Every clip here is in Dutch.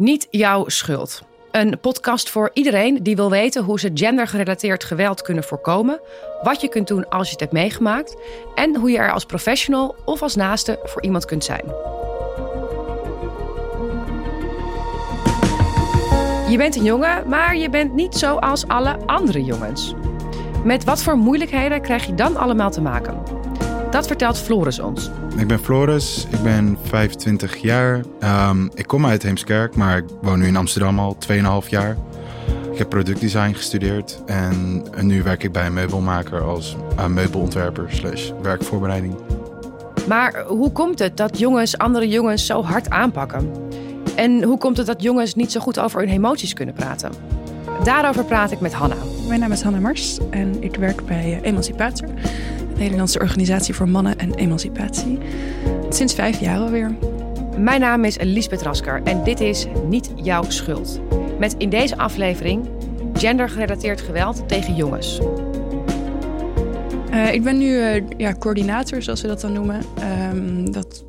Niet jouw schuld. Een podcast voor iedereen die wil weten hoe ze gendergerelateerd geweld kunnen voorkomen, wat je kunt doen als je het hebt meegemaakt en hoe je er als professional of als naaste voor iemand kunt zijn. Je bent een jongen, maar je bent niet zoals alle andere jongens. Met wat voor moeilijkheden krijg je dan allemaal te maken? Dat vertelt Floris ons. Ik ben Floris, ik ben 25 jaar. Ehm, ik kom uit Heemskerk, maar ik woon nu in Amsterdam al 2,5 jaar. Ik heb productdesign gestudeerd en, nu werk ik bij een meubelmaker als uh, meubelontwerper slash werkvoorbereiding. Maar hoe komt het dat jongens andere jongens zo hard aanpakken? En hoe komt het dat jongens niet zo goed over hun emoties kunnen praten? Daarover praat ik met Hanna. Mijn naam is Hanna Mars en ik werk bij Emancipator. Nederlandse Organisatie voor Mannen en Emancipatie. Sinds vijf jaar alweer. Mijn naam is Lisbeth Rasker en dit is Niet Jouw Schuld. Met in deze aflevering gendergerelateerd geweld tegen jongens. Uh, ik ben nu uh, ja, coördinator, zoals we dat dan noemen. Um, dat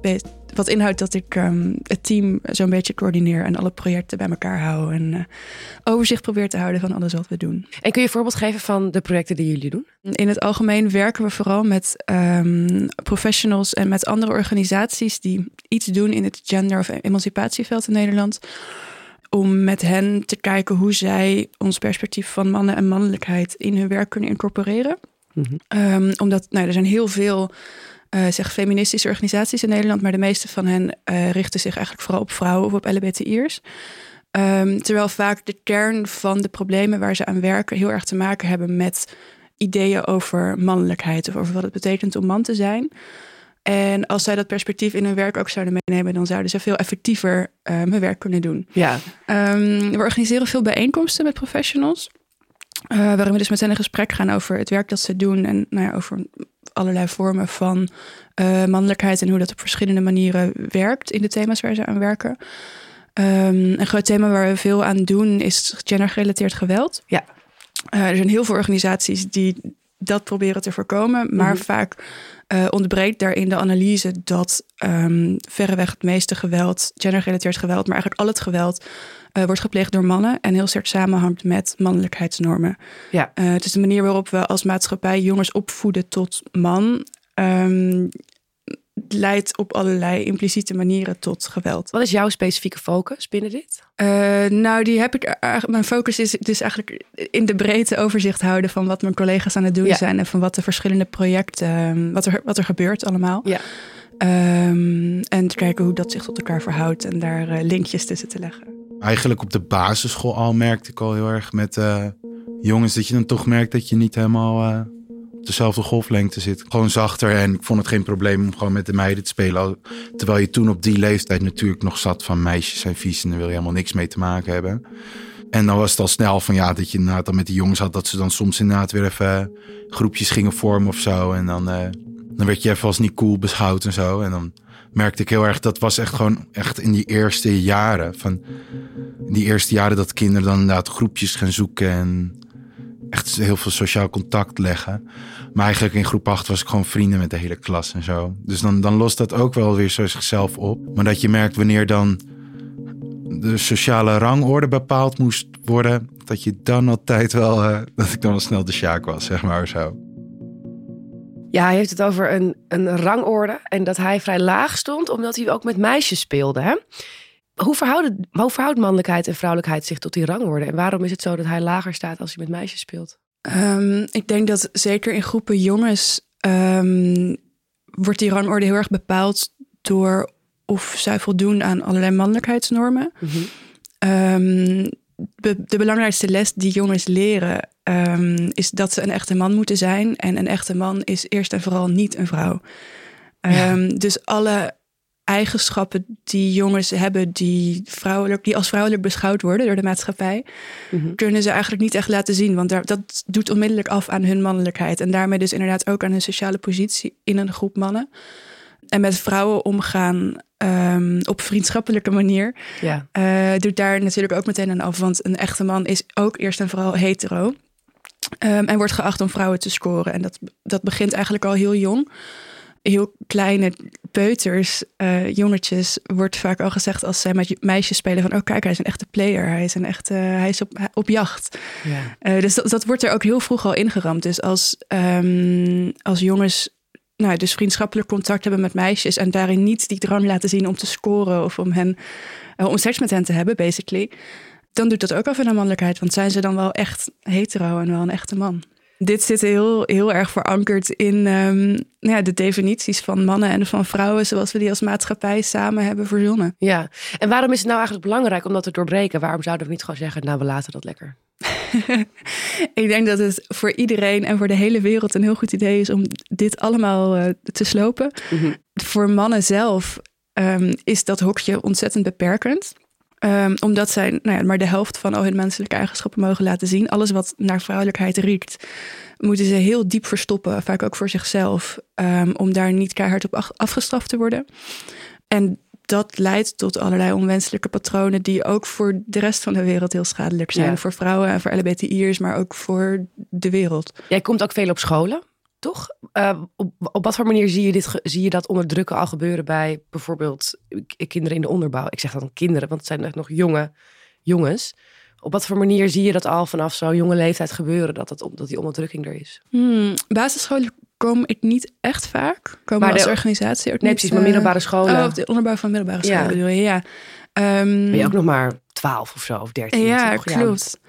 wat inhoudt dat ik um, het team zo'n beetje coördineer en alle projecten bij elkaar hou en uh, overzicht probeer te houden van alles wat we doen. En kun je een voorbeeld geven van de projecten die jullie doen? In het algemeen werken we vooral met um, professionals en met andere organisaties die iets doen in het gender- of emancipatieveld in Nederland. Om met hen te kijken hoe zij ons perspectief van mannen en mannelijkheid in hun werk kunnen incorporeren. Mm -hmm. um, omdat nou, er zijn heel veel uh, zeg feministische organisaties in Nederland, maar de meeste van hen uh, richten zich eigenlijk vooral op vrouwen of op LBTI'ers. Um, ehm, terwijl vaak de kern van de problemen waar ze aan werken heel erg te maken hebben met ideeën over mannelijkheid of over wat het betekent om man te zijn. En als zij dat perspectief in hun werk ook zouden meenemen, dan zouden ze veel effectiever uh, hun werk kunnen doen. Ja. Um, we organiseren veel bijeenkomsten met professionals. Uh, waarin we dus met hen in gesprek gaan over het werk dat ze doen en nou ja, over allerlei vormen van uh, mannelijkheid en hoe dat op verschillende manieren werkt in de thema's waar ze aan werken. Um, een groot thema waar we veel aan doen is gendergerelateerd geweld. Ja. Uh, er zijn heel veel organisaties die dat proberen te voorkomen, maar mhm. vaak uh, ontbreekt daarin de analyse dat um, verreweg het meeste geweld, gendergerelateerd geweld, maar eigenlijk al het geweld uh, wordt gepleegd door mannen en heel sterk samenhangt met mannelijkheidsnormen. Ja. Uh, het is de manier waarop we als maatschappij jongens opvoeden tot man. Um, leidt op allerlei impliciete manieren tot geweld. Wat is jouw specifieke focus binnen dit? Uh, nou, die heb ik. Mijn focus is dus eigenlijk in de breedte overzicht houden van wat mijn collega's aan het doen zijn en van wat de verschillende projecten, wat er, wat er gebeurt allemaal. Ja. Um, en te kijken hoe dat zich tot elkaar verhoudt en daar uh, linkjes tussen te leggen. Eigenlijk op de basisschool al merkte ik al heel erg met uh, jongens dat je dan toch merkt dat je niet helemaal uh, op dezelfde golflengte zit. Gewoon zachter en ik vond het geen probleem om gewoon met de meiden te spelen. Terwijl je toen op die leeftijd natuurlijk nog zat van meisjes zijn vies en daar wil je helemaal niks mee te maken hebben. En dan was het al snel van ja, dat je inderdaad dan met die jongens had dat ze dan soms inderdaad weer even groepjes gingen vormen of zo. En dan, dan werd je even als niet cool beschouwd en zo. En dan merkte ik heel erg, dat was echt gewoon echt in die eerste jaren. Van die eerste jaren dat kinderen dan inderdaad groepjes gaan zoeken en echt heel veel sociaal contact leggen. Maar eigenlijk in groep 8 was ik gewoon vrienden met de hele klas en zo. Dus dan, dan lost dat ook wel weer zo zichzelf op. Maar dat je merkt wanneer dan de sociale rangorde bepaald moest worden, dat je dan altijd wel, uh, dat ik dan wel snel de sjaak was, zeg maar zo. Ja, hij heeft het over een, een rangorde en dat hij vrij laag stond, omdat hij ook met meisjes speelde. Hè? Hoe, verhoudt, hoe verhoudt mannelijkheid en vrouwelijkheid zich tot die rangorde? En waarom is het zo dat hij lager staat als hij met meisjes speelt? Um, ik denk dat zeker in groepen jongens um, wordt die rangorde heel erg bepaald door of zij voldoen aan allerlei mannelijkheidsnormen. Mm -hmm. um, de belangrijkste les die jongens leren um, is dat ze een echte man moeten zijn. En een echte man is eerst en vooral niet een vrouw. Um, Dus alle eigenschappen die jongens hebben die, vrouwelijk, die als vrouwelijk beschouwd worden door de maatschappij, mm -hmm. kunnen ze eigenlijk niet echt laten zien. Want daar, dat doet onmiddellijk af aan hun mannelijkheid. En daarmee dus inderdaad ook aan hun sociale positie in een groep mannen. En met vrouwen omgaan um, op vriendschappelijke manier. Ja. Uh, doet daar natuurlijk ook meteen aan af. Want een echte man is ook eerst en vooral hetero. Um, en wordt geacht om vrouwen te scoren. En dat, dat begint eigenlijk al heel jong. heel kleine peuters, uh, jongetjes, wordt vaak al gezegd als zij met meisjes spelen van, oh kijk, hij is een echte player, hij is een echte, hij is op, op jacht. Ja. Uh, dus dat, dat wordt er ook heel vroeg al ingeramd. Dus als, um, als jongens nou, dus vriendschappelijk contact hebben met meisjes en daarin niet die drang laten zien om te scoren of om hen, uh, om seks met hen te hebben, basically, dan doet dat ook af in de mannelijkheid. Want zijn ze dan wel echt hetero en wel een echte man? dit zit heel, heel erg verankerd in um, ja, de definities van mannen en van vrouwen, zoals we die als maatschappij samen hebben verzonnen. Ja, en waarom is het nou eigenlijk belangrijk om dat te doorbreken? Waarom zouden we niet gewoon zeggen, nou, we laten dat lekker? ik denk dat het voor iedereen en voor de hele wereld een heel goed idee is om dit allemaal uh, te slopen. Mhm. Voor mannen zelf um, is dat hokje ontzettend beperkend. Um, omdat zij nou ja, maar de helft van al hun menselijke eigenschappen mogen laten zien. Alles wat naar vrouwelijkheid riekt, moeten ze heel diep verstoppen. Vaak ook voor zichzelf. Um, om daar niet keihard op afgestraft te worden. En dat leidt tot allerlei onwenselijke patronen die ook voor de rest van de wereld heel schadelijk zijn. Voor vrouwen en voor LBTI'ers, maar ook voor de wereld. Jij komt ook veel op scholen toch? Uh, op, op wat voor manier zie je, dit, zie je dat onderdrukken al gebeuren bij bijvoorbeeld kinderen in de onderbouw? Ik zeg dan kinderen, want het zijn echt nog jonge jongens. Op wat voor manier zie je dat al vanaf zo'n jonge leeftijd gebeuren, dat, het, dat die onderdrukking er is? Hmm, basisscholen kom ik niet echt vaak. Komen maar de organisatie ook nee, niet. precies, maar middelbare eh, scholen. Oh, de onderbouw van middelbare scholen ja. bedoel je, ja. Um, ben je ook nog maar 12 of zo, of 13. Ja, klopt.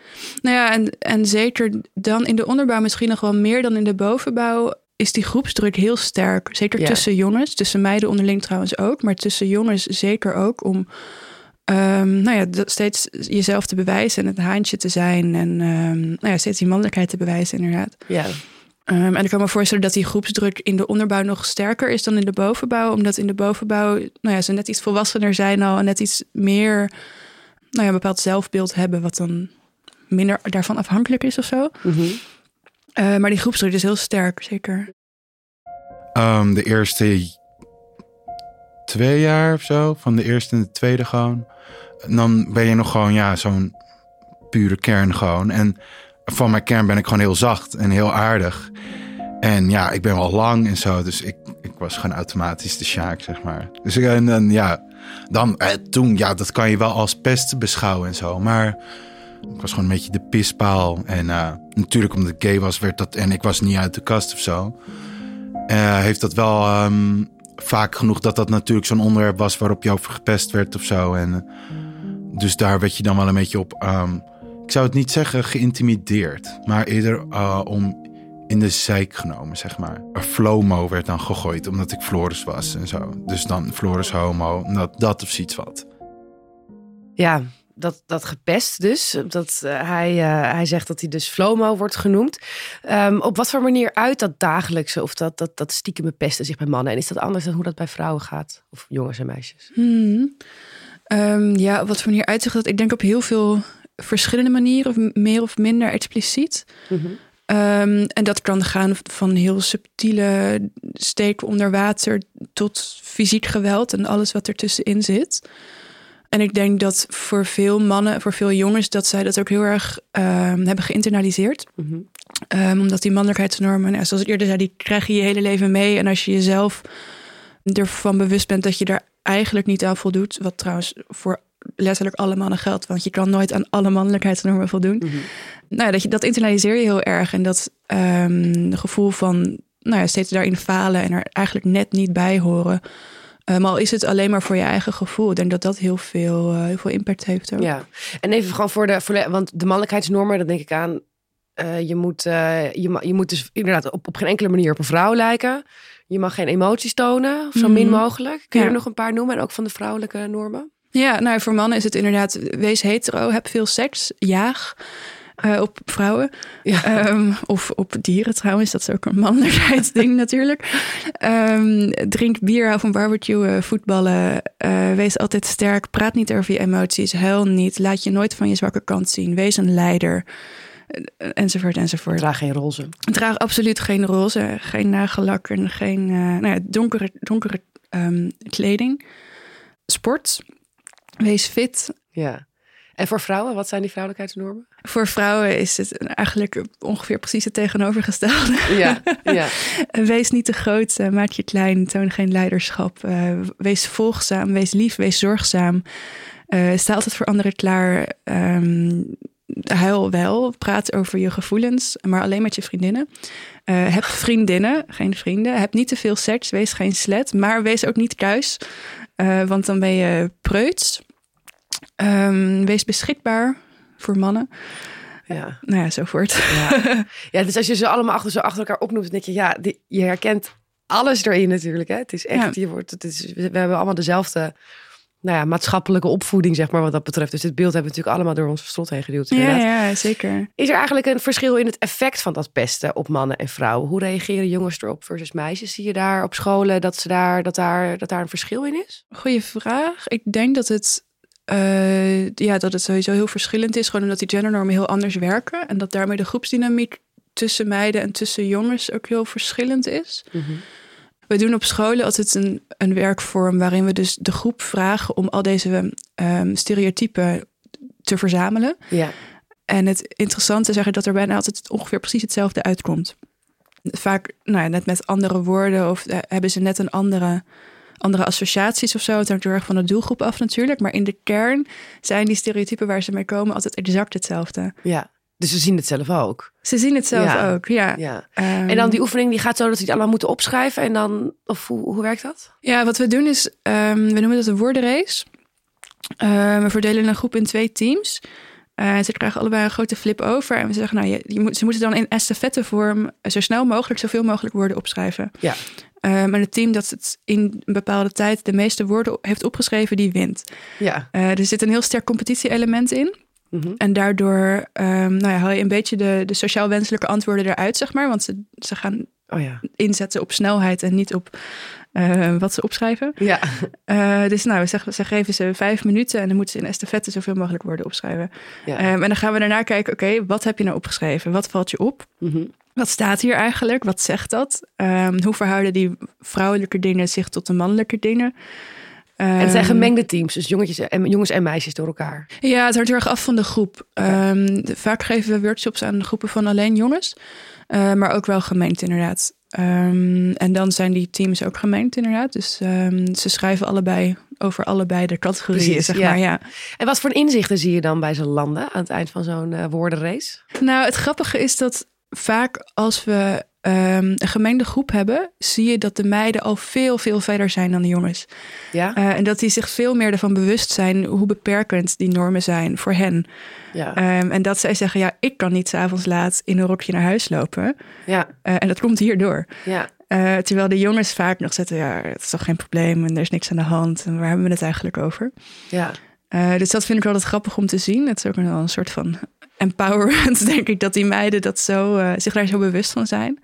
Nou ja, en, en zeker dan in de onderbouw misschien nog wel meer dan in de bovenbouw is die groepsdruk heel sterk. Zeker tussen jongens, tussen meiden onderling trouwens ook, maar tussen jongens zeker ook om um, nou ja, steeds jezelf te bewijzen en het haantje te zijn en um, nou ja, steeds die mannelijkheid te bewijzen inderdaad. Ja. Um, en ik kan me voorstellen dat die groepsdruk in de onderbouw nog sterker is dan in de bovenbouw. Omdat in de bovenbouw nou ja, ze net iets volwassener zijn al en net iets meer nou ja, een bepaald zelfbeeld hebben, wat dan minder daarvan afhankelijk is of zo. Mm -hmm. uh, maar die groepsdruk is heel sterk, zeker. Um, de eerste twee jaar of zo, van de eerste en de tweede gewoon. Dan ben je nog gewoon, ja, zo'n pure kern gewoon. En van mijn kern ben ik gewoon heel zacht en heel aardig. En ja, ik ben wel lang en zo, dus ik, ik was gewoon automatisch de Sjaak, zeg maar. Dus en dan, ja, dan eh, toen, ja, dat kan je wel als pest beschouwen en zo. Maar ik was gewoon een beetje de pispaal. En uh, natuurlijk omdat ik gay was, werd dat, en ik was niet uit de kast of zo. Uh, heeft dat wel um, vaak genoeg dat dat natuurlijk zo'n onderwerp was waarop je over gepest werd of zo. En dus daar werd je dan wel een beetje op, ik zou het niet zeggen geïntimideerd, maar eerder uh, om in de zijk genomen, zeg maar. Een Flomo werd dan gegooid omdat ik Floris was en zo. Dus dan Floris homo, dat, dat of zoiets wat. Ja, dat, dat gepest dus. Dat, uh, hij, uh, hij zegt dat hij dus Flomo wordt genoemd. Um, op wat voor manier uit dat dagelijkse of dat, dat, dat stiekeme pesten zich bij mannen? En is dat anders dan hoe dat bij vrouwen gaat? Of jongens en meisjes? Hmm. Um, ja, op wat voor manier uitzicht dat? Ik denk op heel veel verschillende manieren, of meer of minder expliciet. Mm -hmm. Um, en dat kan gaan van heel subtiele steken onder water tot fysiek geweld en alles wat ertussenin zit. En ik denk dat voor veel mannen, voor veel jongens, dat zij dat ook heel erg um, hebben geïnternaliseerd. Mm -hmm. um, omdat die mannelijkheidsnormen, nou, zoals ik eerder zei, die krijg je je hele leven mee. En als je jezelf ervan bewust bent dat je daar eigenlijk niet aan voldoet, wat trouwens voor letterlijk alle mannen geldt, want je kan nooit aan alle mannelijkheidsnormen voldoen. Mm -hmm nou ja, dat, je, dat internaliseer je heel erg. En dat um, gevoel van nou ja, steeds daarin falen en er eigenlijk net niet bij horen. Maar al is het alleen maar voor je eigen gevoel. Ik denk dat dat heel veel, uh, heel veel impact heeft. Ook. Ja, en even gewoon voor de, voor de want de mannelijkheidsnormen, dan denk ik aan. Uh, je, moet, je, je moet dus inderdaad op, op geen enkele manier op een vrouw lijken. Je mag geen emoties tonen, of zo min mhm. mogelijk. Kun je er nog een paar noemen? En ook van de vrouwelijke normen? Ja, nou voor mannen is het inderdaad, wees hetero, heb veel seks, jaag. Uh, op vrouwen. Ja. Um, of op dieren trouwens. Dat is ook een mannelijkheidsding natuurlijk. Um, drink bier, hou van barbecue, uh, voetballen. Uh, wees altijd sterk. Praat niet over je emoties. Huil niet. Laat je nooit van je zwakke kant zien. Wees een leider. Enzovoort, enzovoort. Draag geen roze. Draag absoluut geen roze. Geen nagellak en geen nou ja, donkere, donkere um, kleding. Sport. Wees fit. Ja. En voor vrouwen, wat zijn die vrouwelijkheidsnormen? Voor vrouwen is het eigenlijk ongeveer precies het tegenovergestelde. Ja, ja. wees niet te groot, uh, maak je klein, toon geen leiderschap. Uh, wees volgzaam, wees lief, wees zorgzaam. Uh, sta altijd voor anderen klaar. Um, huil wel, praat over je gevoelens, maar alleen met je vriendinnen. Uh, heb vriendinnen, geen vrienden. Heb niet te veel seks, wees geen slet, maar wees ook niet thuis, uh, want dan ben je preuts. Um, wees beschikbaar voor mannen. Ja. Nou ja, zo voort. Ja. ja, dus als je ze allemaal achter, zo achter elkaar opnoemt, denk je, ja, die, je herkent alles erin natuurlijk. Hè? Het is echt, ja. je wordt, het is, we hebben allemaal dezelfde nou ja, maatschappelijke opvoeding, zeg maar, wat dat betreft. Dus dit beeld hebben we natuurlijk allemaal door onze strot heen geduwd. Ja, ja, zeker. Is er eigenlijk een verschil in het effect van dat pesten op mannen en vrouwen? Hoe reageren jongens erop versus meisjes? Zie je daar op scholen dat, ze daar, dat, daar, dat daar een verschil in is? Goeie vraag. Ik denk dat het, uh, ja, dat het sowieso heel verschillend is. Gewoon omdat die gendernormen heel anders werken. En dat daarmee de groepsdynamiek tussen meiden en tussen jongens ook heel verschillend is. Mm -hmm. We doen op scholen altijd een, een werkvorm waarin we dus de groep vragen om al deze um, stereotypen te verzamelen. Ja. En het interessante is eigenlijk dat er bijna altijd ongeveer precies hetzelfde uitkomt. Vaak, nou ja, net met andere woorden of uh, hebben ze net een andere, andere associaties of zo. Het hangt heel erg van de doelgroep af natuurlijk. Maar in de kern zijn die stereotypen waar ze mee komen altijd exact hetzelfde. Ja. Dus ze zien het zelf ook. Ze zien het zelf ja. ook, ja. ja. Um, en dan die oefening die gaat zo dat ze het allemaal moeten opschrijven. En dan, of hoe, hoe werkt dat? Ja, wat we doen is, um, we noemen dat een woordenrace. Uh, we verdelen een groep in twee teams. Uh, ze krijgen allebei een grote flip over. En we zeggen, nou, je, je moet, ze moeten dan in estafettevorm zo snel mogelijk, zoveel mogelijk woorden opschrijven. Ja. En het team dat het in een bepaalde tijd de meeste woorden heeft opgeschreven, die wint. Ja. Uh, er zit een heel sterk competitie-element in. Mm -hmm. En daardoor um, nou ja, haal je een beetje de, de sociaal wenselijke antwoorden eruit, zeg maar. Want ze, ze gaan oh ja. inzetten op snelheid en niet op uh, wat ze opschrijven. Ja. Uh, dus nou, ze, ze geven ze vijf minuten en dan moeten ze in estafette zoveel mogelijk woorden opschrijven. Ja. Um, en dan gaan we daarna kijken, oké, okay, wat heb je nou opgeschreven? Wat valt je op? Mm -hmm. Wat staat hier eigenlijk? Wat zegt dat? Um, hoe verhouden die vrouwelijke dingen zich tot de mannelijke dingen? En het zijn gemengde teams, dus jongetjes en, jongens en meisjes door elkaar. Ja, het hangt heel erg af van de groep. Um, vaak geven we workshops aan groepen van alleen jongens, uh, maar ook wel gemengd inderdaad. Um, en dan zijn die teams ook gemengd inderdaad. Dus um, ze schrijven allebei over allebei de categorieën, Precies, zeg ja. maar. Ja. En wat voor inzichten zie je dan bij zo'n landen aan het eind van zo'n uh, woordenrace? Nou, het grappige is dat vaak als we um, een gemengde groep hebben, zie je dat de meiden al veel, veel verder zijn dan de jongens. Ja. Uh, en dat die zich veel meer ervan bewust zijn hoe beperkend die normen zijn voor hen. Ja. Um, en dat zij zeggen, ja, ik kan niet s'avonds laat in een rokje naar huis lopen. Ja. Uh, en dat komt hierdoor. Ja. Uh, terwijl de jongens vaak nog zetten, ja, het is toch geen probleem en er is niks aan de hand. En waar hebben we het eigenlijk over? Ja. Uh, dus dat vind ik wel het grappig om te zien. Het is ook wel een soort van empowerment, denk ik, dat die meiden dat zo, uh, zich daar zo bewust van zijn.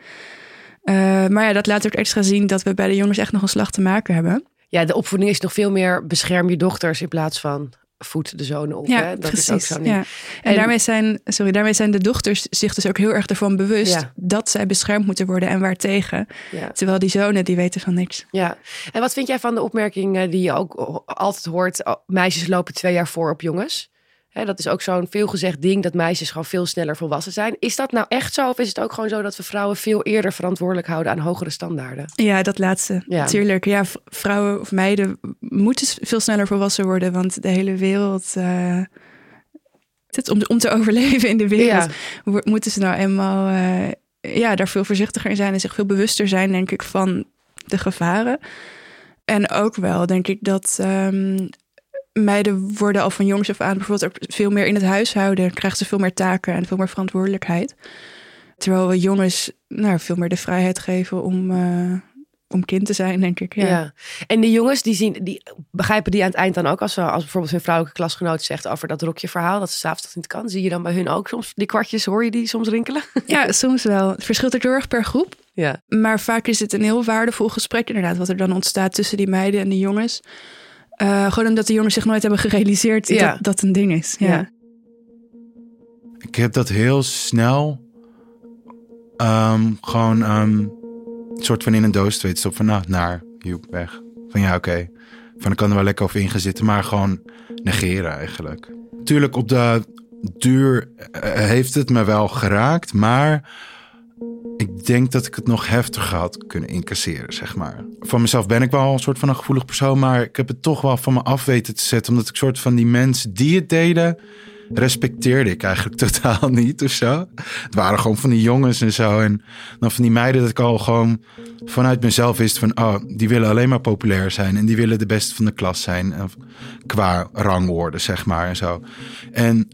Uh, maar ja, dat laat ook extra zien dat we bij de jongens echt nog een slag te maken hebben. Ja, de opvoeding is nog veel meer bescherm je dochters in plaats van voed de zonen op. Ja, hè? Dat precies. is ook zo niet. Ja. En, en, daarmee zijn, sorry, daarmee zijn de dochters zich dus ook heel erg ervan bewust Ja. dat zij beschermd moeten worden en waartegen. Ja. Terwijl die zonen, die weten van niks. ja. En wat vind jij van de opmerking eh, die je ook altijd hoort? meisjes lopen twee jaar voor op jongens. Hè, dat is ook zo'n veelgezegd ding dat meisjes gewoon veel sneller volwassen zijn. Is dat nou echt zo? Of is het ook gewoon zo dat we vrouwen veel eerder verantwoordelijk houden aan hogere standaarden? Ja, dat laatste. Ja. Natuurlijk. Ja, vrouwen of meiden moeten veel sneller volwassen worden, want de hele wereld. eh, het, om, om te overleven in de wereld, moeten ze nou eenmaal eh, ja, daar veel voorzichtiger in zijn en zich veel bewuster zijn, denk ik, van de gevaren. En ook wel, denk ik, dat ehm, meiden worden al van jongs af aan bijvoorbeeld ook veel meer in het huishouden, krijgen ze veel meer taken en veel meer verantwoordelijkheid. Terwijl we jongens nou, veel meer de vrijheid geven om, eh, om kind te zijn, denk ik. Ja. Ja. En die jongens, die, zien, die begrijpen die aan het eind dan ook als, ze, als bijvoorbeeld hun vrouwelijke klasgenoot zegt over dat rokje verhaal, dat ze s'avonds dat niet kan. Zie je dan bij hun ook soms die kwartjes, hoor je die soms rinkelen? Ja, soms wel. Het verschilt ook heel erg per groep. Ja. Maar vaak is het een heel waardevol gesprek inderdaad, wat er dan ontstaat tussen die meiden en de jongens. Uh, gewoon omdat de jongens zich nooit hebben gerealiseerd Ja. dat dat een ding is. Ja. Ja. Ik heb dat heel snel ehm, gewoon ehm, een soort van in een doos weet stop van nou, naar, joep, weg. Van ja, oké. Van ik kan er wel lekker over ingezitten, maar gewoon negeren eigenlijk. Tuurlijk, op de duur eh, heeft het me wel geraakt, maar ik denk dat ik het nog heftiger had kunnen incasseren, zeg maar. Van mezelf ben ik wel een soort van een gevoelig persoon, maar ik heb het toch wel van me af weten te zetten, omdat ik soort van die mensen die het deden, respecteerde ik eigenlijk totaal niet of zo. Het waren gewoon van die jongens en zo. En dan van die meiden dat ik al gewoon vanuit mezelf wist van... oh, die willen alleen maar populair zijn. En die willen de beste van de klas zijn. Qua rangwoorden, zeg maar en zo. En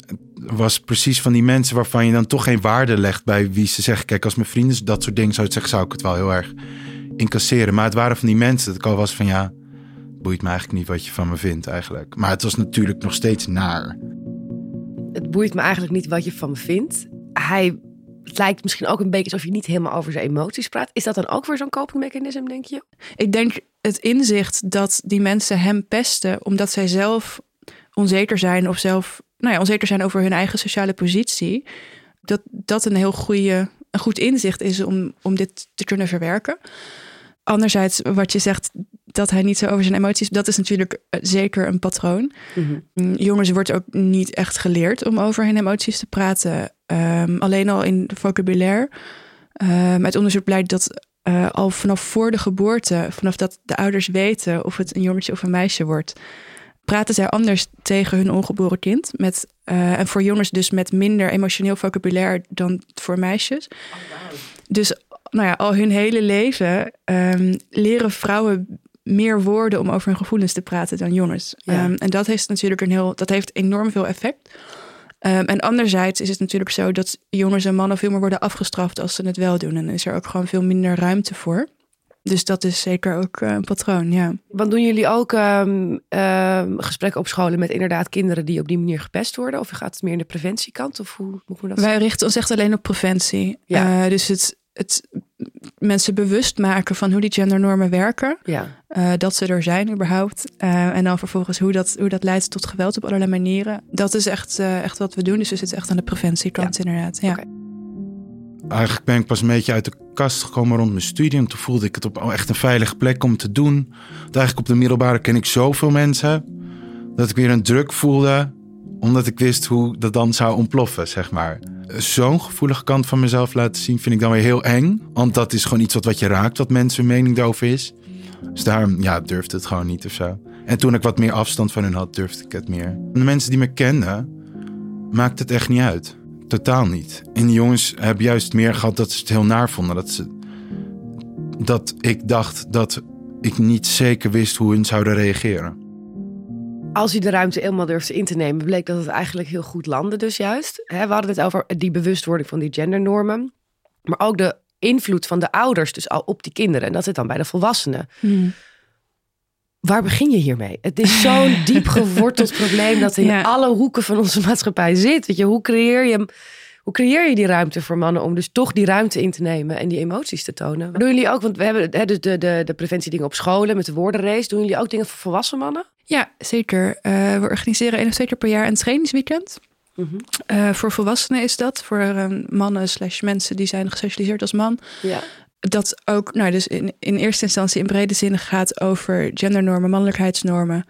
was precies van die mensen waarvan je dan toch geen waarde legt... bij wie ze zeggen, kijk, als mijn vrienden dat soort dingen zouden zeggen... zou ik het wel heel erg incasseren. Maar het waren van die mensen dat ik al was van ja... boeit me eigenlijk niet wat je van me vindt eigenlijk. Maar het was natuurlijk nog steeds naar het boeit me eigenlijk niet wat je van me vindt. Hij het lijkt misschien ook een beetje alsof je niet helemaal over zijn emoties praat. Is dat dan ook weer zo'n copingmechanisme, denk je? Ik denk het inzicht dat die mensen hem pesten omdat zij zelf onzeker zijn of zelf nou ja, onzeker zijn over hun eigen sociale positie. Dat dat een heel goede, een goed inzicht is om, om dit te kunnen verwerken. Anderzijds, wat je zegt, dat hij niet zo over zijn emoties. Dat is natuurlijk eh, zeker een patroon. Mm Jongens wordt ook niet echt geleerd om over hun emoties te praten. Ehm, alleen al in vocabulaire. Um, uit onderzoek blijkt dat uh, al vanaf voor de geboorte, vanaf dat de ouders weten of het een jongetje of een meisje wordt, praten zij anders tegen hun ongeboren kind. Met, uh, en voor jongens dus met minder emotioneel vocabulaire dan voor meisjes. Oh, Dus nou ja, al hun hele leven um, leren vrouwen meer woorden om over hun gevoelens te praten dan jongens. Ja. Um, en dat heeft natuurlijk een heel, dat heeft enorm veel effect. Um, en anderzijds is het natuurlijk zo dat jongens en mannen veel meer worden afgestraft als ze het wel doen. En is er ook gewoon veel minder ruimte voor. Dus dat is zeker ook uh, een patroon, ja. Want doen jullie ook um, gesprekken op scholen met inderdaad kinderen die op die manier gepest worden? Of gaat het meer in de preventiekant? Of hoe moet dat Wij richten ons echt alleen op preventie. Ja. Uh, dus het, het mensen bewust maken van hoe die gendernormen werken. Ja. Uh, dat ze er zijn überhaupt. Uh, en dan vervolgens hoe dat, hoe dat leidt tot geweld op allerlei manieren. Dat is echt, echt wat we doen. Dus we zitten echt aan de preventiekant ja. inderdaad. Ja. Okay. Eigenlijk ben ik pas een beetje uit de kast gekomen rond mijn studie. En toen voelde ik het op echt een veilige plek om te doen. Want eigenlijk op de middelbare ken ik zoveel mensen. Dat ik weer een druk voelde. Omdat ik wist hoe dat dan zou ontploffen, zeg maar zo'n gevoelige kant van mezelf laten zien, vind ik dan weer heel eng. Want dat is gewoon iets wat, wat je raakt, wat mensen mening daarover is. Dus daarom ja, durfde het gewoon niet of zo. En toen ik wat meer afstand van hen had, durfde ik het meer. De mensen die me kenden, maakt het echt niet uit. Totaal niet. En die jongens hebben juist meer gehad dat ze het heel naar vonden. Dat, ze, dat ik dacht dat ik niet zeker wist hoe hun zouden reageren als hij de ruimte eenmaal durfde in te nemen, bleek dat het eigenlijk heel goed landde dus juist. we hadden het over die bewustwording van die gendernormen. Maar ook de invloed van de ouders dus al op die kinderen. En dat zit dan bij de volwassenen. Hmm. Waar begin je hiermee? Het is zo'n diep geworteld probleem dat in alle hoeken van onze maatschappij zit. Weet je, hoe creëer je hoe creëer je die ruimte voor mannen om dus toch die ruimte in te nemen en die emoties te tonen? Doen jullie ook, want we hebben hè, de, de, de, de preventiedingen op scholen met de woordenrace. Doen jullie ook dingen voor volwassen mannen? Ja, zeker. Uh, we organiseren één of twee keer per jaar een trainingsweekend. Mm -hmm. voor volwassenen is dat. Voor uh, mannen slash mensen die zijn gesocialiseerd als man. Ja. Dat ook, nou, dus in, in eerste instantie in brede zin gaat over gendernormen, mannelijkheidsnormen.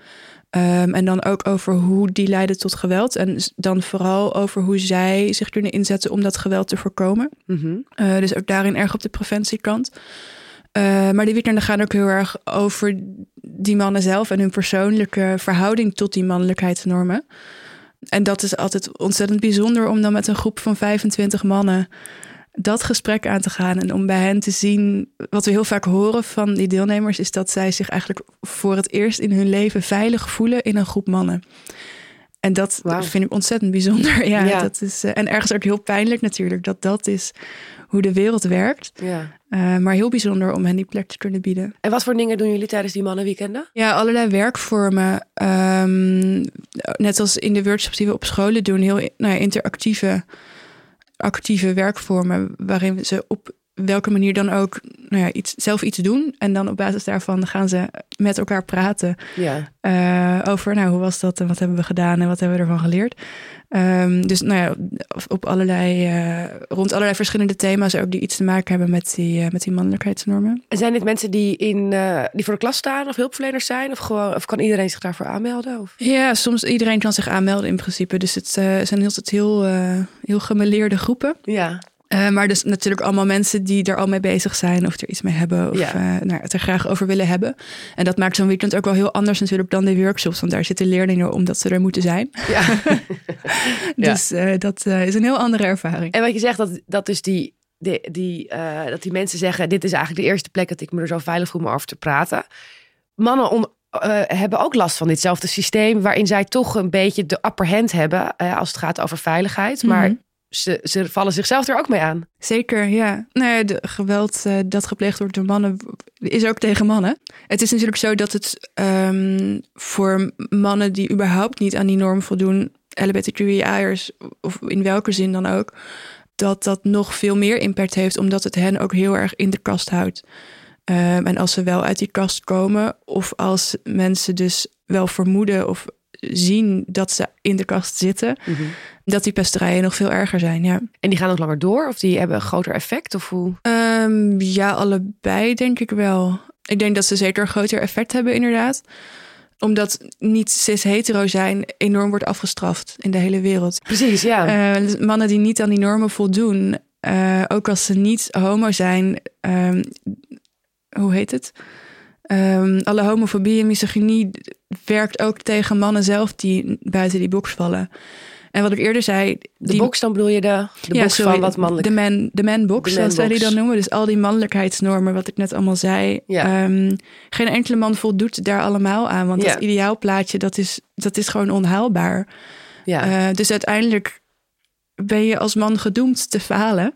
Um, en dan ook over hoe die leiden tot geweld. En dan vooral over hoe zij zich kunnen inzetten om dat geweld te voorkomen. Mm -hmm. uh, dus ook daarin erg op de preventiekant. Uh, maar die weekenden gaan ook heel erg over die mannen zelf en hun persoonlijke verhouding tot die mannelijkheidsnormen. En dat is altijd ontzettend bijzonder om dan met een groep van 25 mannen dat gesprek aan te gaan. En om bij hen te zien, wat we heel vaak horen van die deelnemers, is dat zij zich eigenlijk voor het eerst in hun leven veilig voelen in een groep mannen. En dat vind ik ontzettend bijzonder. Ja, Dat is, uh, en ergens ook heel pijnlijk natuurlijk, dat dat is hoe de wereld werkt. Ja. Uh, maar heel bijzonder om hen die plek te kunnen bieden. En wat voor dingen doen jullie tijdens die mannenweekenden? Ja, allerlei werkvormen. Um, net als in de workshops die we op scholen doen, heel nou ja, interactieve actieve werkvormen waarin ze op welke manier dan ook nou ja, iets, zelf iets doen. En dan op basis daarvan gaan ze met elkaar praten Ja. eh, over nou, hoe was dat en wat hebben we gedaan en wat hebben we ervan geleerd. Ehm, dus nou ja, op- allerlei, eh, rond allerlei verschillende thema's ook die iets te maken hebben met die, eh, met die mannelijkheidsnormen. En zijn dit mensen die, in, die voor de klas staan of hulpverleners zijn? Of, gewoon, of kan iedereen zich daarvoor aanmelden? Of? Ja, soms iedereen kan zich aanmelden in principe. Dus het zijn heel, het heel, heel gemeleerde groepen. Ja. Eh, maar dus natuurlijk allemaal mensen die er al mee bezig zijn of er iets mee hebben of Ja. eh, nou, het er graag over willen hebben. En dat maakt zo'n weekend ook wel heel anders natuurlijk dan de workshops, want daar zitten leerlingen omdat ze er moeten zijn. ja. Ja. Dus eh, dat is een heel andere ervaring. En wat je zegt, dat, dat dus die, die, die, dat die mensen zeggen... dit is eigenlijk de eerste plek dat ik me er zo veilig voel om over te praten. Mannen on- hebben ook last van ditzelfde systeem... waarin zij toch een beetje de upper hand hebben... als het gaat over veiligheid. Maar Mhm. Ze, ze vallen zichzelf er ook mee aan. Zeker, ja. Nou ja, de geweld eh, dat gepleegd wordt door mannen is ook tegen mannen. Het is natuurlijk zo dat het ehm, voor mannen die überhaupt niet aan die norm voldoen, LGBTQIA'ers of in welke zin dan ook, dat dat nog veel meer impact heeft, omdat het hen ook heel erg in de kast houdt. Ehm, en als ze wel uit die kast komen, of als mensen dus wel vermoeden of zien dat ze in de kast zitten, dat die pesterijen nog veel erger zijn. Ja. En die gaan ook langer door? Of die hebben een groter effect? Of hoe? Ehm, ja, allebei denk ik wel. Ik denk dat ze zeker een groter effect hebben, inderdaad. Omdat niet cis-hetero zijn enorm wordt afgestraft in de hele wereld. Precies, ja. Eh, dus mannen die niet aan die normen voldoen, eh, ook als ze niet homo zijn, ehm, hoe heet het? Ehm, alle homofobie en misogynie werkt ook tegen mannen zelf die buiten die box vallen. En wat ik eerder zei, de die, box, dan bedoel je de, de box sorry, van wat mannelijk. De man, de man box, De zoals zij die dan noemen. Dus al die mannelijkheidsnormen, wat ik net allemaal zei. Ja. Ehm, geen enkele man voldoet daar allemaal aan. Want Ja. dat ideaalplaatje, dat is, dat is gewoon onhaalbaar. ja. Eh, dus uiteindelijk ben je als man gedoemd te falen.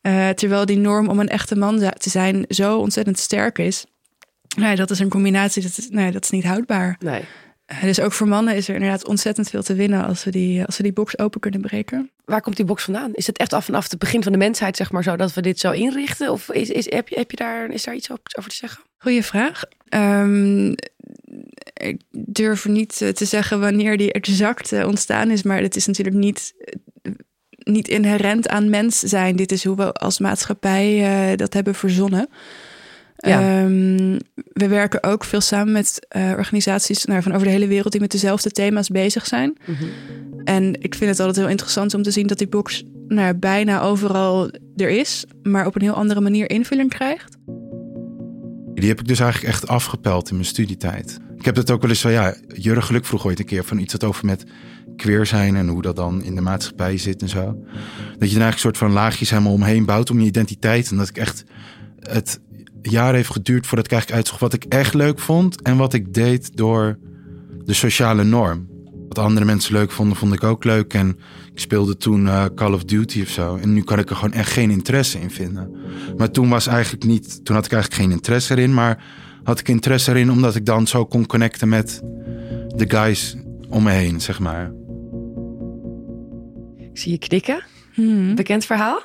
Eh, terwijl die norm om een echte man te zijn zo ontzettend sterk is. Nee, dat is een combinatie, dat is, nee, dat is niet houdbaar. nee. Dus ook voor mannen is er inderdaad ontzettend veel te winnen als we die, als we die box open kunnen breken. Waar komt die box vandaan? Is het echt af vanaf het begin van de mensheid, zeg maar, zo dat we dit zo inrichten? Of is, is, heb, je, heb je daar, is daar iets over te zeggen? Goeie vraag. Ehm, ik durf niet eh, te zeggen wanneer die exact eh, ontstaan is, maar het is natuurlijk niet, niet inherent aan mens zijn. Dit is hoe we als maatschappij eh, dat hebben verzonnen. Ja. Ehm, we werken ook veel samen met eh, organisaties nou, van over de hele wereld die met dezelfde thema's bezig zijn. En ik vind het altijd heel interessant om te zien dat die box nou, bijna overal er is, maar op een heel andere manier invulling krijgt. Die heb ik dus eigenlijk echt afgepeld in mijn studietijd. Ik heb het ook wel eens zo, ja, Jurgen Geluk vroeg ooit een keer van iets wat over met queer zijn en hoe dat dan in de maatschappij zit en zo. Dat je dan eigenlijk een soort van laagjes helemaal omheen bouwt om je identiteit. En dat ik echt het jaar heeft geduurd voordat ik eigenlijk uitzocht wat ik echt leuk vond en wat ik deed door de sociale norm. Wat andere mensen leuk vonden, vond ik ook leuk. En ik speelde toen eh, Call of Duty of zo. En nu kan ik er gewoon echt geen interesse in vinden. Maar toen was eigenlijk niet, toen had ik eigenlijk geen interesse erin. Maar had ik interesse erin omdat ik dan zo kon connecten met de guys om me heen, zeg maar. Ik zie je knikken. Hmm. Bekend verhaal.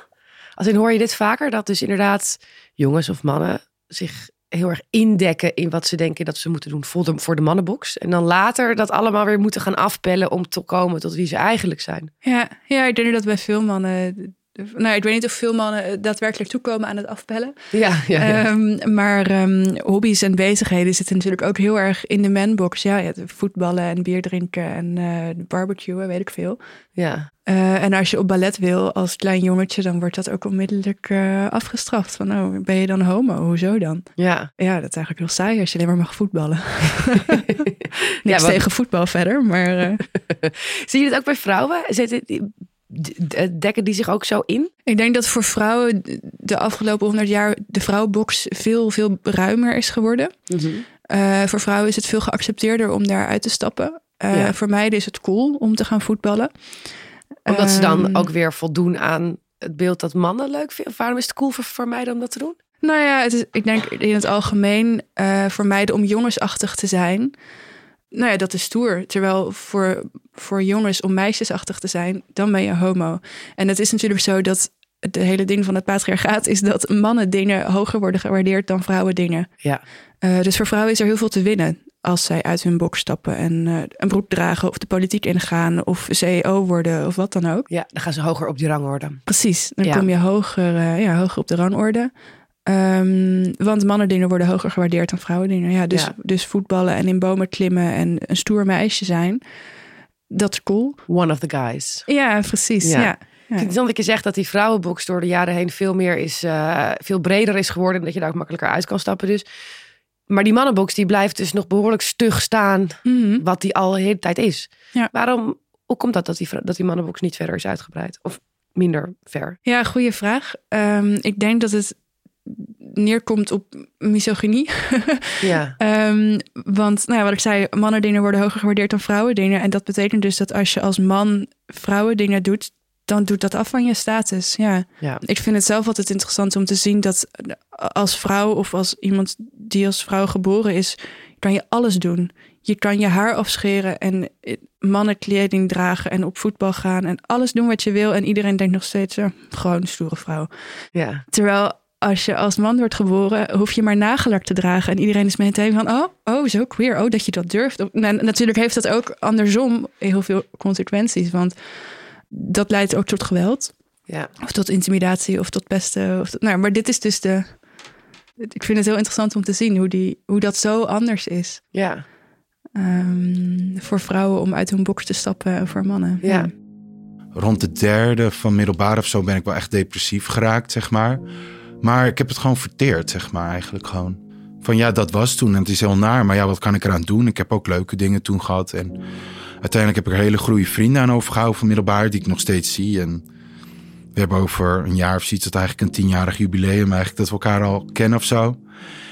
Als in hoor je dit vaker, dat dus inderdaad jongens of mannen zich heel erg indekken in wat ze denken dat ze moeten doen voor de, voor de mannenbox. En dan later dat allemaal weer moeten gaan afpellen om te komen tot wie ze eigenlijk zijn. Ja, ja, ik denk dat bij veel mannen. Nou, ik weet niet of veel mannen eh, daadwerkelijk toekomen aan het afpellen. Ja, ja, ja. Ehm, maar ehm, hobby's en bezigheden zitten natuurlijk ook heel erg in de manbox. Ja, ja, voetballen en bier drinken en eh barbecuen, weet ik veel. ja. Eh, en als je op ballet wil als klein jongetje, dan wordt dat ook onmiddellijk afgestraft. Van, oh, ben je dan homo? Hoezo dan? ja. Ja, dat is eigenlijk heel saai als je alleen maar mag voetballen. Niks Ja, tegen voetbal verder, maar... Zie je het ook bij vrouwen? Zitten dekken die zich ook zo in? Ik denk dat voor vrouwen de afgelopen honderd jaar de vrouwenbox veel, veel ruimer is geworden. Eh, voor vrouwen is het veel geaccepteerder om daar uit te stappen. Eh, Ja. Voor meiden is het cool om te gaan voetballen. Omdat ze dan Ehm, ook weer voldoen aan het beeld dat mannen leuk vinden. Waarom is het cool voor, voor meiden om dat te doen? Nou ja, het is, ik denk in het algemeen eh, voor meiden om jongensachtig te zijn. Nou ja, dat is stoer. Terwijl voor, voor jongens om meisjesachtig te zijn, dan ben je homo. En het is natuurlijk zo dat het hele ding van het patriarchaat is dat mannen dingen hoger worden gewaardeerd dan vrouwen dingen. Ja. Uh, dus voor vrouwen is er heel veel te winnen als zij uit hun box stappen en uh, een broek dragen of de politiek ingaan of CEO worden of wat dan ook. Ja, dan gaan ze hoger op die rangorde. Precies, dan ja. kom je hoger, uh, ja, hoger op de rangorde. Um, want mannendingen worden hoger gewaardeerd dan vrouwendingen. Ja, dus, ja. dus voetballen en in bomen klimmen en een stoer meisje zijn, dat is cool. One of the guys. Ja, precies. Ja. ja. Ja. Ik vind dat je zegt dat die vrouwenbox door de jaren heen veel meer is, uh, veel breder is geworden. En dat je daar ook makkelijker uit kan stappen. Dus. Maar die mannenbox die blijft dus nog behoorlijk stug staan. Mm -hmm. Wat die al de hele tijd is. Ja. Waarom, hoe komt dat dat die, dat die mannenbox niet verder is uitgebreid? Of minder ver? Ja, goede vraag. Um, ik denk dat het neerkomt op misogynie. ja. um, want nou ja, wat ik zei, mannen dingen worden hoger gewaardeerd dan vrouwen dingen. En dat betekent dus dat als je als man vrouwen dingen doet, dan doet dat af van je status. Ja. ja. Ik vind het zelf altijd interessant om te zien dat als vrouw of als iemand die als vrouw geboren is, kan je alles doen. Je kan je haar afscheren en mannenkleding dragen en op voetbal gaan en alles doen wat je wil. En iedereen denkt nog steeds, ja, gewoon stoere vrouw. Ja. Terwijl als je als man wordt geboren, hoef je maar nagelak te dragen. En iedereen is meteen van, oh, oh, zo queer. Oh, dat je dat durft. En natuurlijk heeft dat ook andersom heel veel consequenties. Want dat leidt ook tot geweld. Ja. Of tot intimidatie of tot pesten. Of tot, nou, maar dit is dus de... Ik vind het heel interessant om te zien hoe, die, hoe dat zo anders is. Ja. Um, voor vrouwen om uit hun box te stappen en voor mannen. Ja. ja. Rond de derde van middelbaar of zo ben ik wel echt depressief geraakt, zeg maar. Maar ik heb het gewoon verteerd, zeg maar, eigenlijk gewoon. Van ja, dat was toen en het is heel naar, maar ja, wat kan ik eraan doen? Ik heb ook leuke dingen toen gehad en uiteindelijk heb ik er hele goede vrienden aan overgehouden van middelbaar, die ik nog steeds zie. En we hebben over een jaar of zoiets, dat eigenlijk een tienjarig jubileum eigenlijk, dat we elkaar al kennen of zo.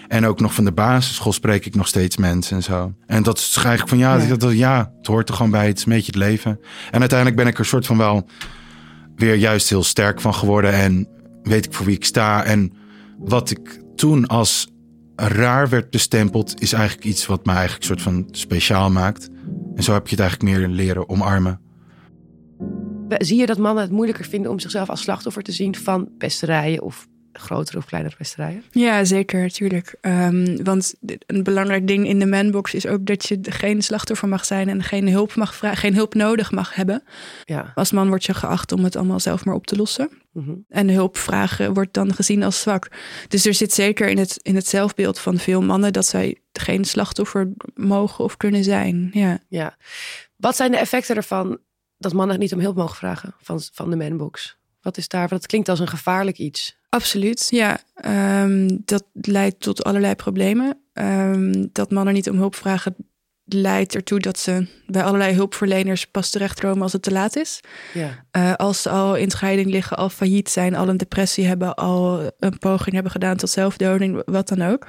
En ook nog van de basisschool spreek ik nog steeds mensen en zo. En dat is eigenlijk van ja, ja. Dat, ja, het hoort er gewoon bij, het is een beetje het leven. En uiteindelijk ben ik er soort van wel weer juist heel sterk van geworden en weet ik voor wie ik sta. En wat ik toen als raar werd bestempeld, is eigenlijk iets wat mij eigenlijk soort van speciaal maakt. En zo heb je het eigenlijk meer leren omarmen. Zie je dat mannen het moeilijker vinden om zichzelf als slachtoffer te zien van pesterijen of grotere of kleinere pesterijen? Ja, zeker, natuurlijk. Um, want een belangrijk ding in de manbox is ook dat je geen slachtoffer mag zijn en geen hulp, mag vragen, geen hulp nodig mag hebben. Ja. Als man word je geacht om het allemaal zelf maar op te lossen. Mm -hmm. En hulp vragen wordt dan gezien als zwak. Dus er zit zeker in het, in het zelfbeeld van veel mannen dat zij geen slachtoffer mogen of kunnen zijn. Ja. ja. Wat zijn de effecten ervan dat mannen niet om hulp mogen vragen van, van de manbox? Wat is daar? Dat klinkt als een gevaarlijk iets. Absoluut, ja. Um, dat leidt tot allerlei problemen. Um, dat mannen niet om hulp vragen leidt ertoe dat ze bij allerlei hulpverleners pas terechtkomen als het te laat is. Ja. Uh, als ze al in scheiding liggen, al failliet zijn, al een depressie hebben, al een poging hebben gedaan tot zelfdoding, wat dan ook.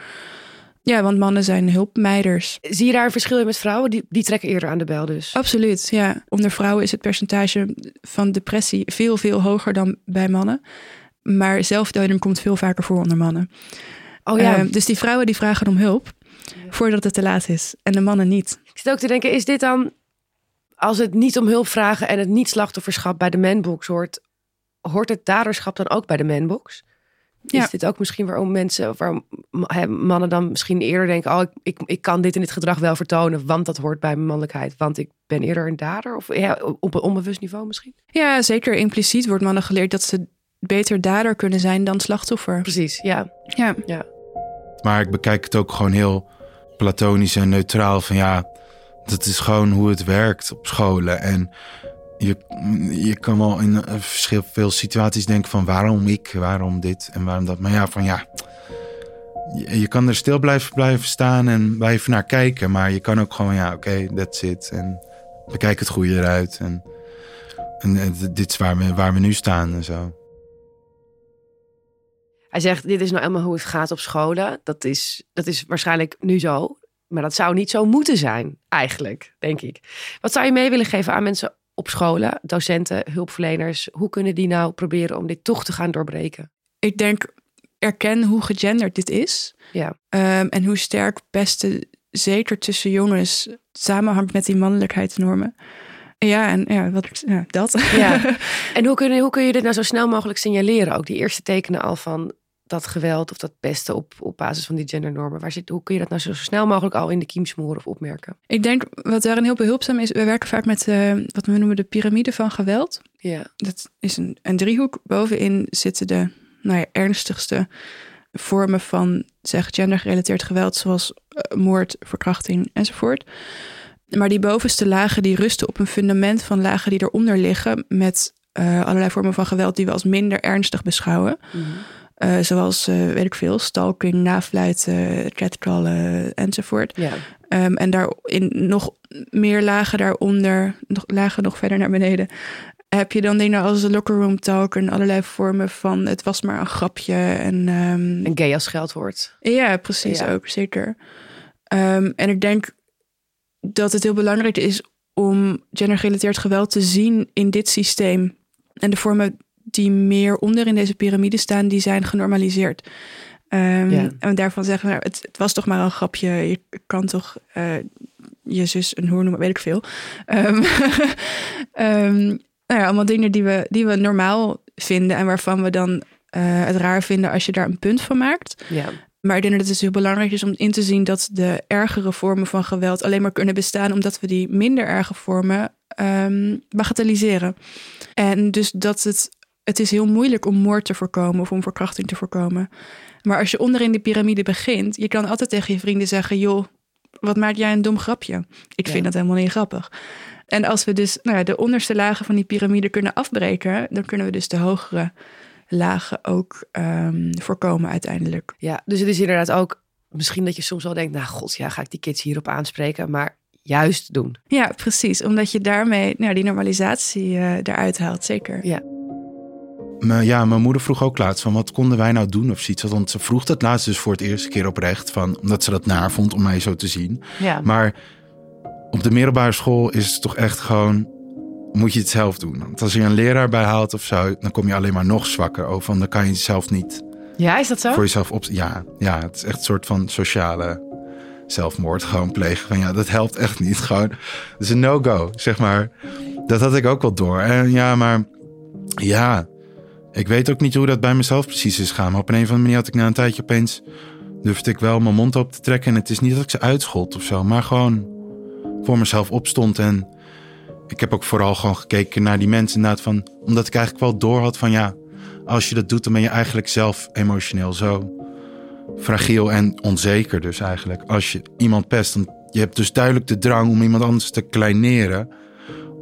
Ja, want mannen zijn hulpmeiders. Zie je daar een verschil in met vrouwen? Die, die trekken eerder aan de bel dus. Absoluut, ja. Onder vrouwen is het percentage van depressie veel, veel hoger dan bij mannen. Maar zelfdoding komt veel vaker voor onder mannen. Oh ja. Uh, dus die vrouwen die vragen om hulp voordat het te laat is. En de mannen niet. Ik zit ook te denken, is dit dan... Als het niet om hulp vragen en het niet slachtofferschap bij de manbox hoort... hoort het daderschap dan ook bij de manbox? Ja. Is dit ook misschien waarom mensen, waarom mannen dan misschien eerder denken: Oh, ik, ik, ik kan dit in dit gedrag wel vertonen, want dat hoort bij mijn mannelijkheid, want ik ben eerder een dader? Of ja, op een onbewust niveau misschien? Ja, zeker. Impliciet wordt mannen geleerd dat ze beter dader kunnen zijn dan slachtoffer. Precies, ja. Ja. ja. Maar ik bekijk het ook gewoon heel platonisch en neutraal. Van ja, dat is gewoon hoe het werkt op scholen. En je, je kan wel in verschil veel situaties denken van waarom ik, waarom dit en waarom dat. Maar ja, van ja, je, je kan er stil blijven, blijven staan en blijven naar kijken. Maar je kan ook gewoon, ja, oké, okay, that's it. En bekijk het goede eruit. En, en dit is waar we, waar we nu staan en zo. Hij zegt, dit is nou helemaal hoe het gaat op scholen. Dat is, dat is waarschijnlijk nu zo. Maar dat zou niet zo moeten zijn, eigenlijk, denk ik. Wat zou je mee willen geven aan mensen op scholen, docenten, hulpverleners? Hoe kunnen die nou proberen om dit toch te gaan doorbreken? Ik denk, erken hoe gegenderd dit is. Ja. Um, en hoe sterk pesten, zeker tussen jongens, samenhangt met die mannelijkheidsnormen. Ja, en ja, wat, ja, dat. Ja. En hoe kun, je, hoe kun je dit nou zo snel mogelijk signaleren? Ook die eerste tekenen al van dat geweld of dat beste op, op basis van die gendernormen. Waar zit, hoe kun je dat nou zo snel mogelijk al in de kiem smoren of opmerken? Ik denk wat daarin heel behulpzaam is, we werken vaak met uh, wat we noemen de piramide van geweld. Ja. Dat is een, een driehoek. Bovenin zitten de nou ja, ernstigste vormen van zeg, gendergerelateerd geweld, zoals uh, moord, verkrachting enzovoort. Maar die bovenste lagen die rusten op een fundament van lagen die eronder liggen met uh, allerlei vormen van geweld die we als minder ernstig beschouwen. Mm -hmm. uh, zoals, uh, weet ik veel, stalking, nafluiten, catcallen enzovoort. Ja. Um, en daar in nog meer lagen daaronder, nog, lagen nog verder naar beneden, heb je dan dingen als de locker room talk en allerlei vormen van het was maar een grapje. En, um, en gay als scheldwoord. Ja, precies ja. ook, zeker. Um, en ik denk dat het heel belangrijk is om gendergerelateerd geweld te zien in dit systeem. En de vormen die meer onder in deze piramide staan, die zijn genormaliseerd. Um, ja. En daarvan zeggen we, nou, het, het, was toch maar een grapje. Je kan toch uh, je zus een hoer noemen, weet ik veel. Um, um, nou ja, allemaal dingen die we, die we normaal vinden en waarvan we dan uh, het raar vinden als je daar een punt van maakt. Ja. Maar ik denk dat het dus heel belangrijk is om in te zien dat de ergere vormen van geweld alleen maar kunnen bestaan omdat we die minder erge vormen um, bagatelliseren. En dus dat het, het is heel moeilijk om moord te voorkomen of om verkrachting te voorkomen. Maar als je onderin de piramide begint, je kan altijd tegen je vrienden zeggen: joh, wat maak jij een dom grapje? Ik vind Ja. dat helemaal niet grappig. En als we dus nou ja, de onderste lagen van die piramide kunnen afbreken, dan kunnen we dus de hogere lagen ook um, voorkomen uiteindelijk. Ja, dus het is inderdaad ook misschien dat je soms wel denkt, nou god, ja, ga ik die kids hierop aanspreken, maar juist doen. Ja, precies. Omdat je daarmee nou, die normalisatie uh, eruit haalt, zeker. Ja. Maar ja, mijn moeder vroeg ook laatst van wat konden wij nou doen of zoiets. Want ze vroeg dat laatst dus voor het eerste keer oprecht. Van, omdat ze dat naar vond om mij zo te zien. Ja. Maar op de middelbare school is het toch echt gewoon... moet je het zelf doen. Want als je een leraar bij haalt of zo... dan kom je alleen maar nog zwakker. Oh, van dan kan je zelf niet Ja, is dat zo? voor jezelf op... Ja, ja, het is echt een soort van sociale zelfmoord gewoon plegen. Van ja, dat helpt echt niet. Gewoon, het is een no-go, zeg maar. Dat had ik ook wel door. En ja, maar ja, ik weet ook niet hoe dat bij mezelf precies is gaan. Maar op een of andere manier had ik na een tijdje opeens... durfde ik wel mijn mond op te trekken. En het is niet dat ik ze uitschold of zo, maar gewoon voor mezelf opstond. En ik heb ook vooral gewoon gekeken naar die mensen inderdaad van... omdat ik eigenlijk wel door had van ja, als je dat doet... dan ben je eigenlijk zelf emotioneel zo fragiel en onzeker dus eigenlijk. Als je iemand pest, dan je hebt dus duidelijk de drang om iemand anders te kleineren.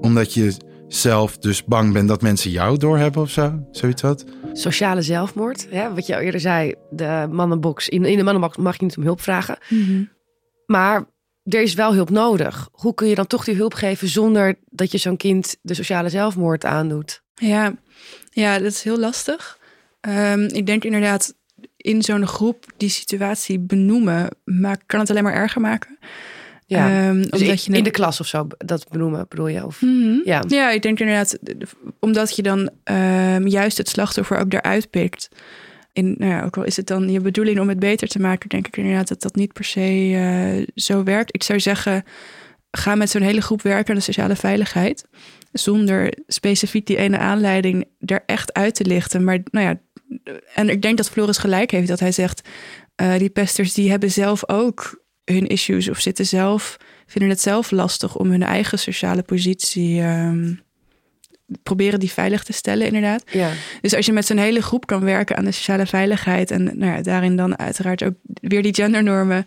Omdat je zelf dus bang bent dat mensen jou doorhebben of zo. Zoiets wat. Sociale zelfmoord, ja, wat je al eerder zei, de mannenbox. In, in de mannenbox mag je niet om hulp vragen. Mm-hmm. Maar er is wel hulp nodig. Hoe kun je dan toch die hulp geven zonder dat je zo'n kind de sociale zelfmoord aandoet? Ja, ja dat is heel lastig. Um, ik denk inderdaad in zo'n groep die situatie benoemen, maar kan het alleen maar erger maken. Ja, um, dus omdat in, je in de klas of zo, dat benoemen bedoel je? Of, mm-hmm. ja. ja, ik denk inderdaad, omdat je dan um, juist het slachtoffer ook daaruit pikt. In, nou ja, ook al is het dan je bedoeling om het beter te maken, denk ik inderdaad dat dat niet per se uh, zo werkt. Ik zou zeggen, ga met zo'n hele groep werken aan de sociale veiligheid. Zonder specifiek die ene aanleiding er echt uit te lichten. Maar nou ja, en ik denk dat Floris gelijk heeft dat hij zegt, uh, die pesters die hebben zelf ook hun issues of zitten zelf, vinden het zelf lastig om hun eigen sociale positie um, proberen die veilig te stellen, inderdaad. Ja. Dus als je met zo'n hele groep kan werken aan de sociale veiligheid en nou ja, daarin dan uiteraard ook weer die gendernormen.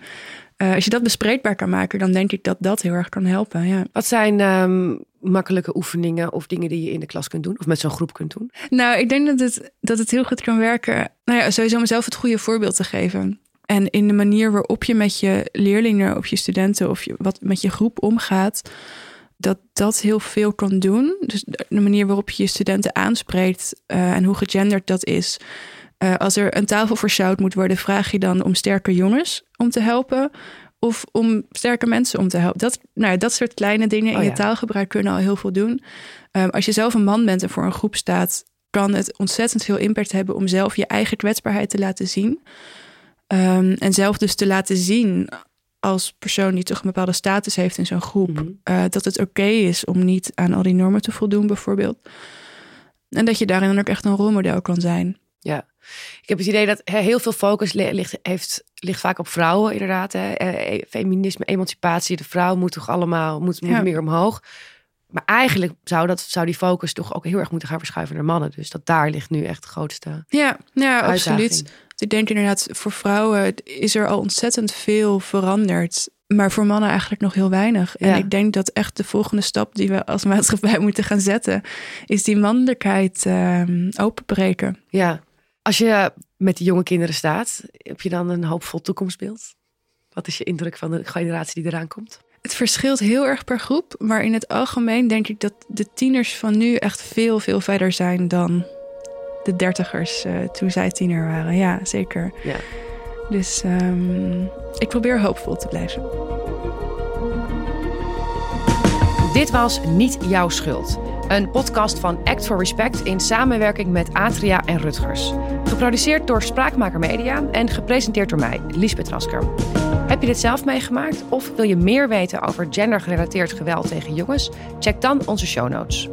Uh, als je dat bespreekbaar kan maken, dan denk ik dat dat heel erg kan helpen. Ja. Wat zijn um, makkelijke oefeningen of dingen die je in de klas kunt doen of met zo'n groep kunt doen? Nou, ik denk dat het, dat het heel goed kan werken. Nou ja, sowieso mezelf het goede voorbeeld te geven. En in de manier waarop je met je leerlingen of je studenten of je, wat met je groep omgaat, dat dat heel veel kan doen. Dus de manier waarop je je studenten aanspreekt uh, en hoe gegenderd dat is. Uh, als er een tafel versjouwd moet worden, vraag je dan om sterke jongens om te helpen. Of om sterke mensen om te helpen. Dat, nou ja, dat soort kleine dingen Oh in je taalgebruik kunnen al heel veel doen. Um, als je zelf een man bent en voor een groep staat, kan het ontzettend veel impact hebben om zelf je eigen kwetsbaarheid te laten zien. Um, en zelf dus te laten zien als persoon die toch een bepaalde status heeft in zo'n groep, eh, dat het oké is om niet aan al die normen te voldoen, bijvoorbeeld. En dat je daarin dan ook echt een rolmodel kan zijn. Ja, ik heb het idee dat heel veel focus li- ligt, heeft, ligt vaak op vrouwen, inderdaad. Hè. Eh, Feminisme, emancipatie, de vrouw moet toch allemaal moet, moet Ja. meer omhoog. Maar eigenlijk zou, dat, zou die focus toch ook heel erg moeten gaan verschuiven naar mannen. Dus dat daar ligt nu echt de grootste Ja, ja uitdaging. absoluut. Ik denk inderdaad, voor vrouwen is er al ontzettend veel veranderd. Maar voor mannen eigenlijk nog heel weinig. En Ja. ik denk dat echt de volgende stap die we als maatschappij moeten gaan zetten, is die mannelijkheid ehm, openbreken. Ja. Als je met die jonge kinderen staat, heb je dan een hoopvol toekomstbeeld? Wat is je indruk van de generatie die eraan komt? Het verschilt heel erg per groep, maar in het algemeen denk ik dat de tieners van nu echt veel, veel verder zijn dan de dertigers eh, toen zij tiener waren. Ja, zeker. Ja. Dus ehm, ik probeer hoopvol te blijven. Dit was Niet Jouw Schuld. Een podcast van Act for Respect in samenwerking met Atria en Rutgers. Geproduceerd door Spraakmaker Media en gepresenteerd door mij, Liesbeth Rasker. Heb je dit zelf meegemaakt of wil je meer weten over gendergerelateerd geweld tegen jongens? Check dan onze show notes.